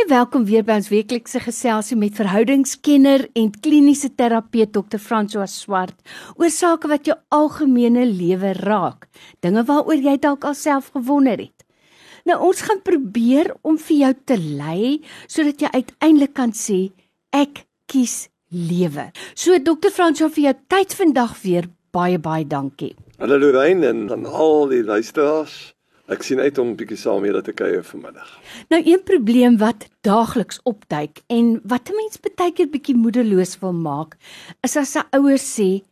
Baie welkom weer by ons weeklikse geselsie met verhoudingskenner en kliniese terapeut Dr. François Swart oor sake wat jou algemene lewe raak, dinge waaroor jy dalk alself gewonder het. Nou ons gaan probeer om vir jou te lei sodat jy uiteindelik kan sê ek kies lewe. So Dr. François vir jou tyd vandag weer baie baie dankie. Hallo Lorraine en aan al die luisteraars. Ek sien uit om 'n bietjie saam met julle te kuier vanmiddag. Nou een probleem wat daagliks opduik en wat 'n mens baie keer bietjie moedeloos wil maak, is as 'n ouer sê: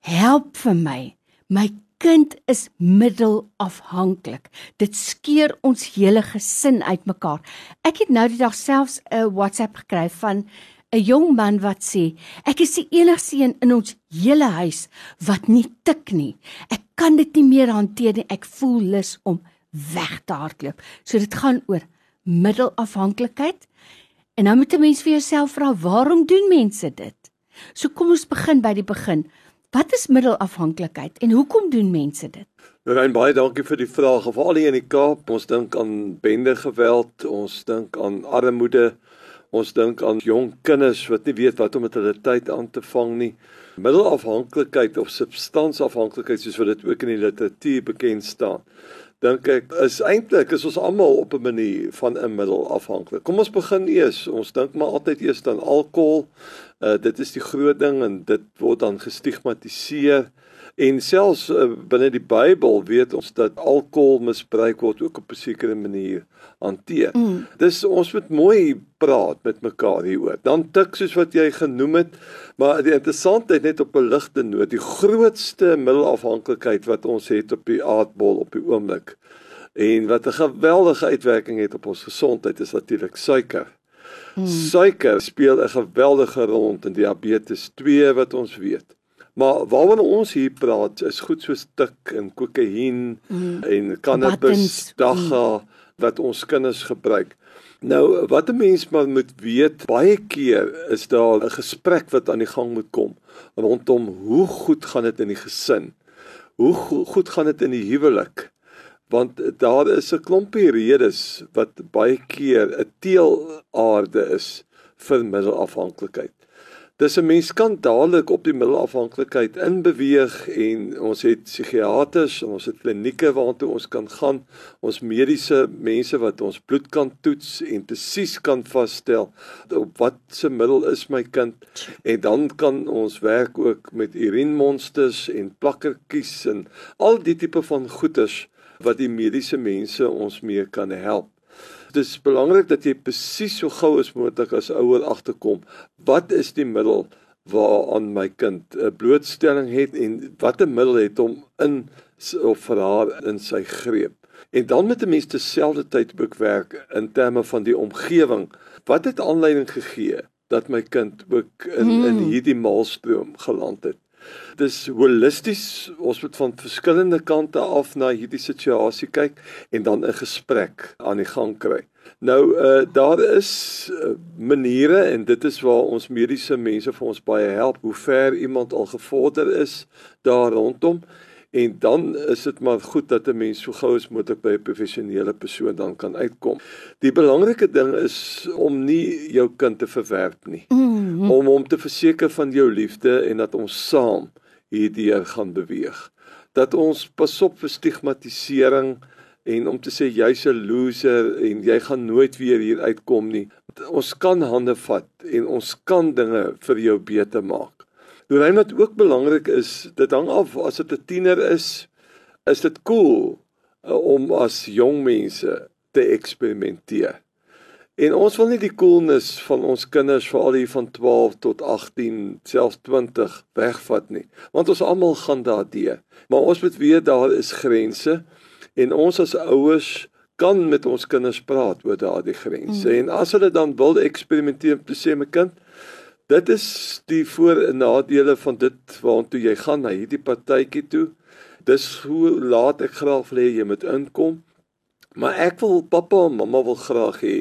"Help vir my. My kind is middelafhanklik. Dit skeur ons hele gesin uitmekaar." Ek het nou die dag selfs 'n WhatsApp gekry van 'n jong man wat sê: "Ek is die enigste een in ons hele huis wat nie tik nie. Ek kan dit nie meer hanteer nie. Ek voel lus om weg te hardloop." So dit gaan oor middelafhanklikheid. En nou moet 'n mens vir jouself vra, waarom doen mense dit? So kom ons begin by die begin. Wat is middelafhanklikheid en hoekom doen mense dit? Rein baie dankie vir die vraag. Veral hier in die Kaap, ons dink aan bende geweld, ons dink aan armoede, Ons dink aan jong kinders wat nie weet wat om met hulle tyd aan te vang nie. Middelafhanklikheid of substansafhanklikheid soos wat dit ook in die literatuur bekend staan. Dink ek is eintlik is ons almal op 'n manier van 'n middelafhanklik. Kom ons begin eers. Ons dink maar altyd eers aan alkohol. Uh dit is die groot ding en dit word dan gestigmatiseer. En selfs uh, binne die Bybel weet ons dat alkohol misbruik word ook op 'n sekere manier hanteer. Mm. Dis ons moet mooi praat met mekaar hieroor. Dan tik soos wat jy genoem het, maar die interessantheid net op 'n ligte noot, die grootste middelafhanklikheid wat ons het op die aardbol op die oomblik en wat 'n geweldige uitwerking het op ons gesondheid is natuurlik suiker. Mm. Suiker speel 'n geweldige rol in diabetes 2 wat ons weet. Maar waaroor ons hier praat is goed soos tik en kokain mm. en cannabis, dagga mm. wat ons kinders gebruik. Nou wat 'n mens maar moet weet, baie keer is daar 'n gesprek wat aan die gang moet kom rondom hoe goed gaan dit in die gesin? Hoe goed gaan dit in die huwelik? Want daar is 'n klompie redes wat baie keer 'n teelaarde is vir middelafhanklikheid. Dis 'n mens kan dadelik op die middelafhanklikheid inbeweeg en ons het psigiaters en ons het klinieke waartoe ons kan gaan. Ons mediese mense wat ons bloed kan toets en presies kan vasstel op wat se middel is my kind en dan kan ons werk ook met urinemonsters en plakkertjies en al die tipe van goeters wat die mediese mense ons mee kan help. Dit is belangrik dat jy presies so gou as moontlik as ouer agterkom wat is die middel waaraan my kind 'n blootstelling het en watter middel het hom in of vir haar in sy greep. En dan met 'n mens terselfdertyd boekwerk in terme van die omgewing. Wat het aanleiding gegee dat my kind ook in hmm. in hierdie maalstroom geland het? Dis holisties. Ons moet van verskillende kante af na hierdie situasie kyk en dan 'n gesprek aan die gang kry. Nou uh daar is uh, maniere en dit is waar ons mediese mense vir ons baie help hoe ver iemand al gevorder is daar rondom en dan is dit maar goed dat 'n mens so gou as moontlik by 'n professionele persoon dan kan uitkom. Die belangrike ding is om nie jou kind te verwerp nie. Mm -hmm. Om hom te verseker van jou liefde en dat ons saam hierdeur gaan beweeg. Dat ons pas op vir stigmatisering en om te sê jy's 'n loser en jy gaan nooit weer hier uitkom nie. Ons kan hande vat en ons kan dinge vir jou beter maak. Lorraine wat ook belangrik is, dit hang af as dit 'n tiener is, is dit cool uh, om as jong mense te eksperimenteer. En ons wil nie die coolness van ons kinders veral hier van 12 tot 18, selfs 20 wegvat nie, want ons almal gaan daardeur. Maar ons moet weet daar is grense en ons as ouers kan met ons kinders praat oor daardie grense. Mm. En as hulle dan wil eksperimenteer, sê my kind, Dit is die voor en nadele van dit waartoe jy gaan na hierdie partytjie toe. Dis hoe laat ek graag wil hê jy moet inkom. Maar ek wil pappa en mamma wil graag hê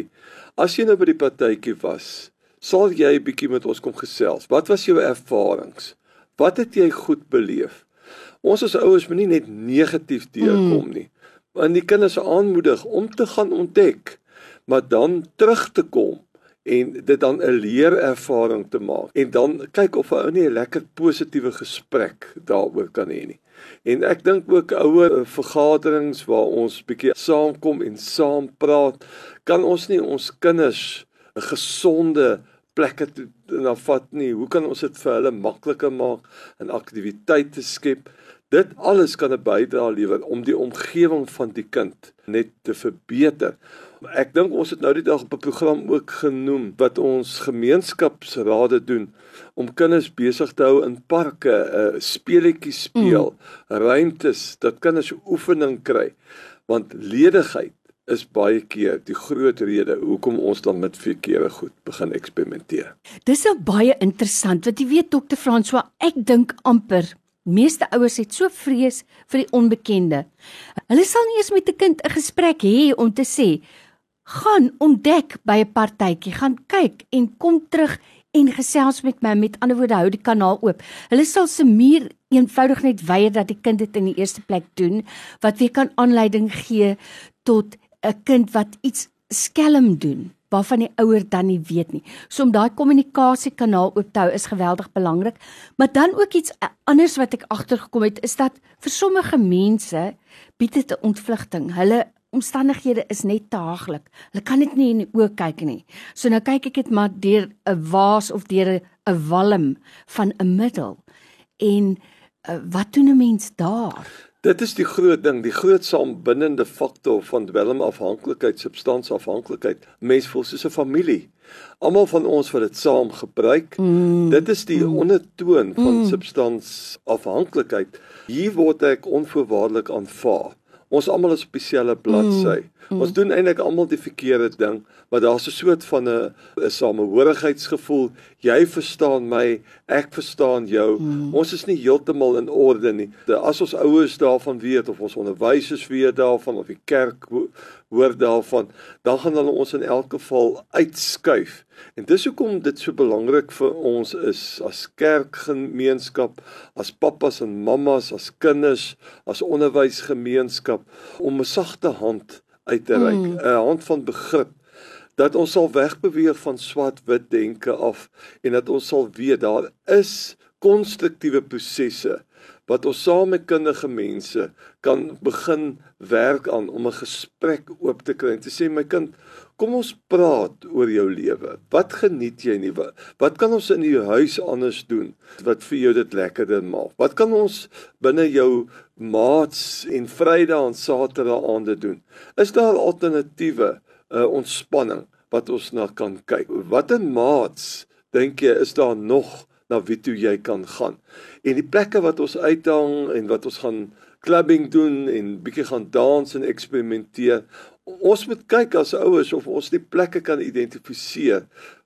as jy nou by die partytjie was, sal jy 'n bietjie met ons kom gesels. Wat was jou ervarings? Wat het jy goed beleef? Ons as ouers moenie net negatief deurkom mm. nie. Want die kinders aanmoedig om te gaan ontdek. maar dan terug te kom en dit dan 'n leerervaring te maak en dan kyk of 'n ou nie 'n lekker positiewe gesprek daaroor kan hê nie. En ek dink ook ouer vergaderings waar ons bietjie saamkom en saam praat, kan ons nie ons kinders 'n gesonde plekke na vat nie. Hoe kan ons dit vir hulle makliker maak en aktiwiteite skep? Dit alles kan 'n bydrae lewer om die omgewing van die kind net te verbeter. Ek dink ons het nou die dag op 'n program ook genoem wat ons gemeenskapsrade doen om kinders besig te hou in parke, 'n uh, speletjie speel, mm. ruimtes dat kinders oefening kry. Want ledigheid is baie keer die groot rede hoekom ons dan met verkeerde goed begin eksperimenteer. Dis nou baie interessant want jy weet dokter François, ek dink amper Meeste ouers het so vrees vir die onbekende. Hulle sal nie eens met 'n kind 'n gesprek hê om te sê: "Gaan ontdek by 'n partytjie, gaan kyk en kom terug en gesels met my." Met ander woorde, hou die kanaal oop. Hulle sal se muur eenvoudig net weier dat die kind dit in die eerste plek doen wat weer kan aanleiding gee tot 'n kind wat iets skelm doen waarvan die ouer dan nie weet nie. So om daai kommunikasiekanaal oop te hou is geweldig belangrik. Maar dan ook iets anders wat ek agtergekom het is dat vir sommige mense bied dit 'n ontvlugting. Hulle omstandighede is net te haaglik. Hulle kan dit nie in die oë kyk nie. So nou kyk ek dit maar deur 'n waas of deur 'n walm van 'n middel. En uh, wat doen 'n mens daar? Dit is die groot ding, die groot saambindende faktor van dwelmafhanklikheid, substansafhanklikheid. Mens voel soos 'n familie. Almal van ons wat dit saam gebruik. Mm. Dit is die mm. ondertoon van mm. substansafhanklikheid. Hier word ek onvoorwaardelik aanvaar. Ons almal is op dieselfde bladsy. Mm. Mm. Ons doen eintlik almal die verkeerde ding, maar daar's 'n soort van 'n 'n samehorigheidsgevoel. Jy verstaan my, ek verstaan jou. Mm. Ons is nie heeltemal in orde nie. As ons ouers daarvan weet of ons onderwysers weet daarvan of die kerk hoor daarvan, dan gaan hulle ons in elk geval uitskuif. En dis hoekom dit so belangrik vir ons is as kerkgemeenskap, as pappas en mammas, as kinders, as onderwysgemeenskap om 'n sagte hand uit te reik. 'n mm. hand van begrip dat ons sal wegbeweeg van swart-wit denke af en dat ons sal weet daar is konstruktiewe prosesse wat ons saam met kundige mense kan begin werk aan om 'n gesprek oop te kry en te sê my kind kom ons praat oor jou lewe. Wat geniet jy nie? Wat, wat kan ons in jou huis anders doen wat vir jou dit lekkerder maak? Wat kan ons binne jou maats en Vrydag en Saterdag aande doen? Is daar alternatiewe uh, ontspanning wat ons na kan kyk? Watter maats dink jy is daar nog na wie toe jy kan gaan. En die plekke wat ons uithang en wat ons gaan clubbing doen en bietjie gaan dans en eksperimenteer. Ons moet kyk as ouers of ons die plekke kan identifiseer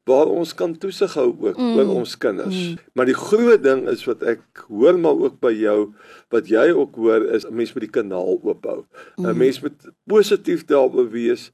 waar ons kan toesig hou ook mm. oor ons kinders. Mm. Maar die groot ding is wat ek hoor maar ook by jou wat jy ook hoor is 'n mens moet die kanaal oophou. 'n mm. Mens moet positief daaroor wees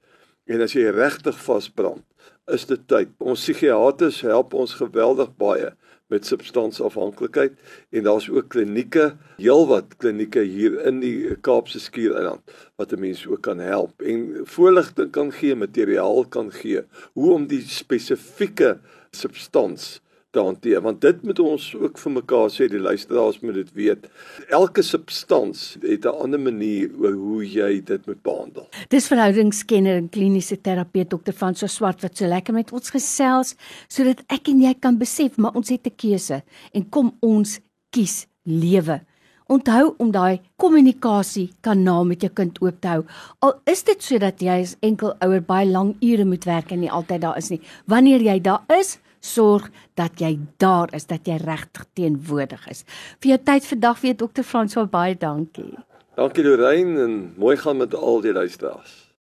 en as jy regtig vasbrand, is dit tyd. Ons psigiaters help ons geweldig baie met substansafhanklikheid en daar's ook klinieke, heelwat klinieke hier in die Kaapse Skiereiland wat mense ook kan help en voorligting kan gee, materiaal kan gee hoe om die spesifieke substans te hanteer want dit moet ons ook vir mekaar sê die luisteraars moet dit weet elke substans het 'n ander manier oor hoe jy dit moet behandel Dis verhoudingskenner en kliniese terapeut dokter van so swart wat so lekker met ons gesels sodat ek en jy kan besef maar ons het 'n keuse en kom ons kies lewe Onthou om daai kommunikasie kanaal met jou kind oop te hou. Al is dit sodat jy as enkel ouer baie lang ure moet werk en nie altyd daar is nie. Wanneer jy daar is, sorg dat jy daar is, dat jy regtig teenwoordig is. Vir jou tyd vandag weer dokter Frans, baie dankie. Dankie Lorraine en mooi gaan met al die luisteraars.